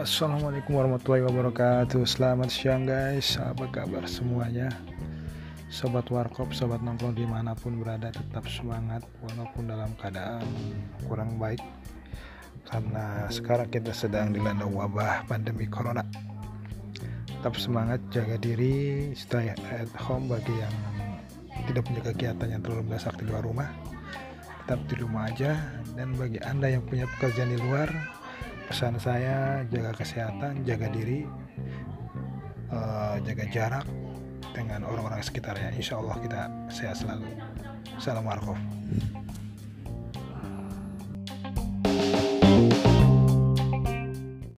Assalamualaikum warahmatullahi wabarakatuh. Selamat siang guys. Apa kabar semuanya? Sobat Warkop, Sobat Nongkrong di mana pun berada Tetap semangat Walaupun dalam keadaan kurang baik. Karena sekarang kita sedang dilanda wabah pandemi corona. Tetap semangat, jaga diri Stay at home bagi yang tidak punya kegiatan yang terlalu mendesak di luar rumah. Tetap di rumah aja. Dan bagi anda yang punya pekerjaan di luar pesan saya jaga kesehatan jaga diri uh, jaga jarak dengan orang-orang sekitarnya. Insya Allah kita sehat selalu. Assalamualaikum